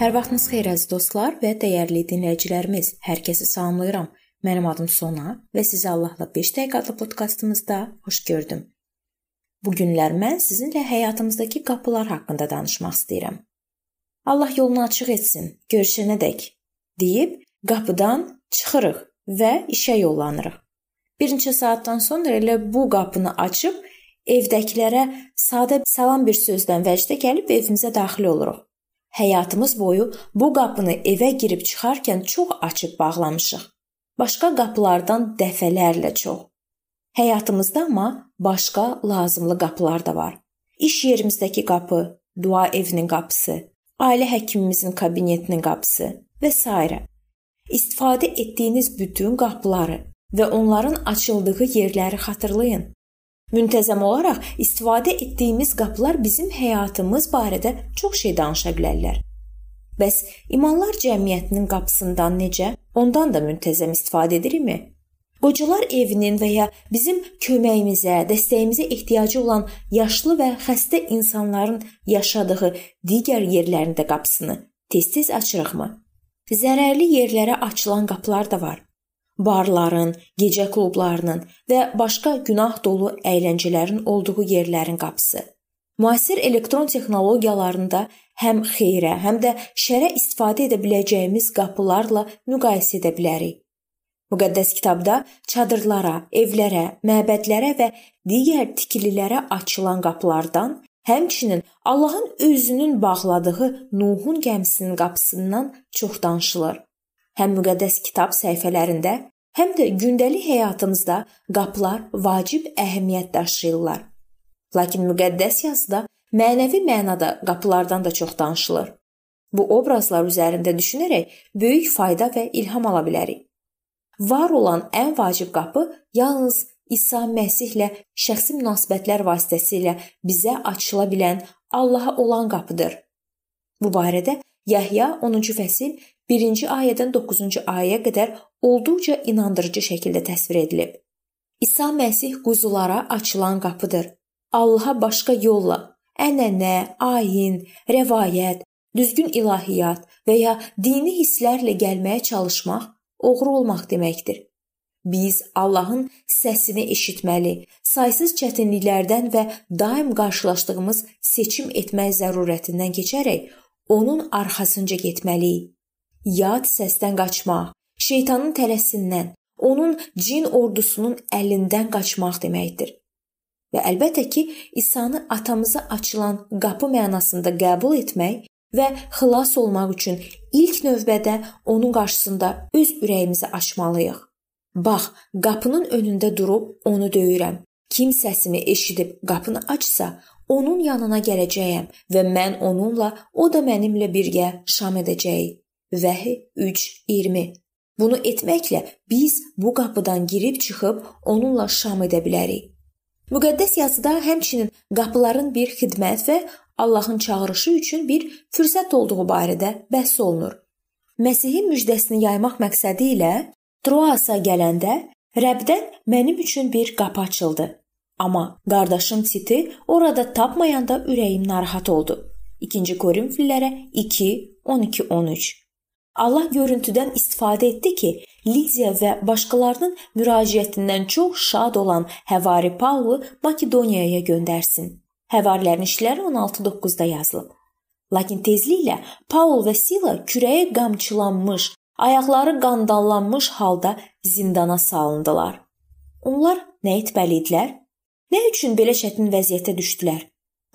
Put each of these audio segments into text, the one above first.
Hər vaxtınız xeyir əziz dostlar və dəyərli dinləyicilərimiz. Hər kəsi salamlayıram. Mənim adım Sona və sizi Allahla 5 dəqiqə adlı podkastımızda xoş gördüm. Bu günlər mən sizinlə həyatımızdakı qapılar haqqında danışmaq istəyirəm. Allah yolunu açıq etsin. Görüşənədək deyib qapıdan çıxırıq və işə yollanırıq. Bir neçə saatdan sonra elə bu qapını açıb evdəkilərə sadə salam bir sözdən vəcdə gəlib evimizə daxil oluruq. Həyatımız boyu bu qapını evə girib çıxarkən çox açıb bağlamışıq. Başqa qapılardan dəfələrlə çox. Həyatımızda amma başqa lazımlı qapılar da var. İş yerimizdəki qapı, dua evinin qapısı, ailə həkimimizin kabinetinin qapısı və s. İstifadə etdiyiniz bütün qapıları və onların açıldığı yerləri xatırlayın. Müntəzəm olaraq istifadə etdiyimiz qapılar bizim həyatımız barədə çox şey danışa bilərlər. Bəs imanlar cəmiyyətinin qapısından necə? Ondan da müntəzəm istifadə edirikmi? Qocalar evinin və ya bizim köməyimizə, dəstəyimizə ehtiyacı olan yaşlı və xəstə insanların yaşadığı digər yerlərin də qapısını tez-tez açırıqmı? Zərərli yerlərə açılan qapılar da var barların, gecə klublarının və başqa günah dolu əyləncələrin olduğu yerlərin qapısı. Müasir elektron texnologiyalarında həm xeyrə, həm də şərə istifadə edə biləcəyimiz qapılarla müqayisə edə bilərik. Müqəddəs kitabda çadırlara, evlərə, məbədlərə və digər tikililərə açılan qapılardan, həmçinin Allahın özünün bağladığı Nuhun gəmisinin qapısından çox danışılır həm müqəddəs kitab səhifələrində, həm də gündəlik həyatımızda qapılar vacib əhəmiyyət daşıyırlar. Lakin müqəddəs yazıda mənəvi mənada qapılardan da çox danışılır. Bu obrazlar üzərində düşünərək böyük fayda və ilham ala bilərik. Var olan ən vacib qapı yalnız İsa Məsihlə şəxsi münasibətlər vasitəsilə bizə açıla bilən Allaha olan qapıdır. Bu barədə Yəhya 10-cu fəsil 1-ci ayədən 9-cu ayəyə qədər olduqca inandırıcı şəkildə təsvir edilib. İsa Məsih quzulara açılan qapıdır. Allaha başqa yolla, ənənə, ayin, rəvayət, düzgün ilahiyyat və ya dini hisslərlə gəlməyə çalışmaq oğru olmaq deməkdir. Biz Allahın səsini eşitməli, saysız çətinliklərdən və daim qarşılaşdığımız seçim etmək zərurətindən keçərək onun arxasınca getməliyik yad səsdən qaçmaq, şeytanın tələsindən, onun cin ordusunun əlindən qaçmaq deməkdir. Və əlbəttə ki, İsa'nı atamıza açılan qapı mənasında qəbul etmək və xilas olmaq üçün ilk növbədə onun qarşısında öz ürəyimizi açmalıyıq. Bax, qapının önündə durub onu döyürəm. Kim səsimi eşidib qapını açsa, onun yanına gələcəyəm və mən onunla, o da mənimlə birgə şam edəcəyik. Vəhi 3:20. Bunu etməklə biz bu qapıdan girib çıxıb onunla şam edə bilərik. Müqəddəs yazıda həmçinin qapıların bir xidmət və Allahın çağırışı üçün bir fürsət olduğu barədə bəhs olunur. Məsihin müjdəsini yaymaq məqsədi ilə Troasa gələndə Rəbdən mənim üçün bir qapı açıldı. Amma qardaşım Titi orada tapmayanda ürəyim narahat oldu. 2-ci Korinfillərə 2 12 13 Allah görüntüdən istifadə etdi ki, Lidiya və başqalarının müraciətindən çox şad olan Həvari Pavlu Makedoniyaya göndərsin. Həvarilərin işləri 16:9-da yazılıb. Lakin tezliklə Paul və Sila kürəyə qamçılanmış, ayaqları qandallanmış halda zindana salındılar. Onlar nə etməli idilər? Nə üçün belə çətin vəziyyətə düşdülər?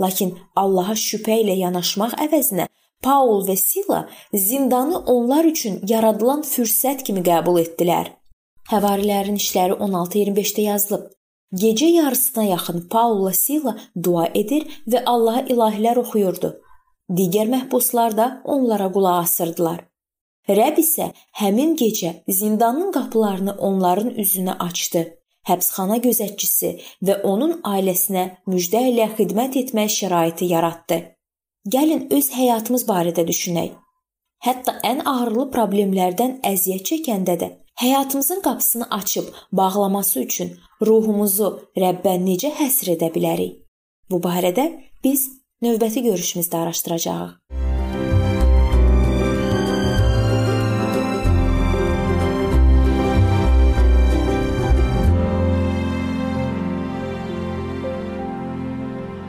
Lakin Allaha şübhə ilə yanaşmaq əvəzinə Paul və Sila zindanı onlar üçün yaradılan fürsət kimi qəbul etdilər. Həvarilərin işləri 16:25-də yazılıb. Gecə yarısına yaxın Paulla Sila dua edir və Allaha ilahilər oxuyurdu. Digər məhbuslar da onlara qulaq asırdılar. Rəbb isə həmin gecə zindanın qapılarını onların üzünə açdı. Həbsxana gözətçisi və onun ailəsinə müjdə ilə xidmət etmək şəraiti yaratdı. Gəlin öz həyatımız barədə düşünək. Hətta ən ağrılı problemlərdən əziyyət çəkəndə də həyatımızın qapısını açıb bağlaması üçün ruhumuzu Rəbbə necə həsr edə bilərik? Bu barədə biz növbəti görüşümüzdə araşdıracağıq.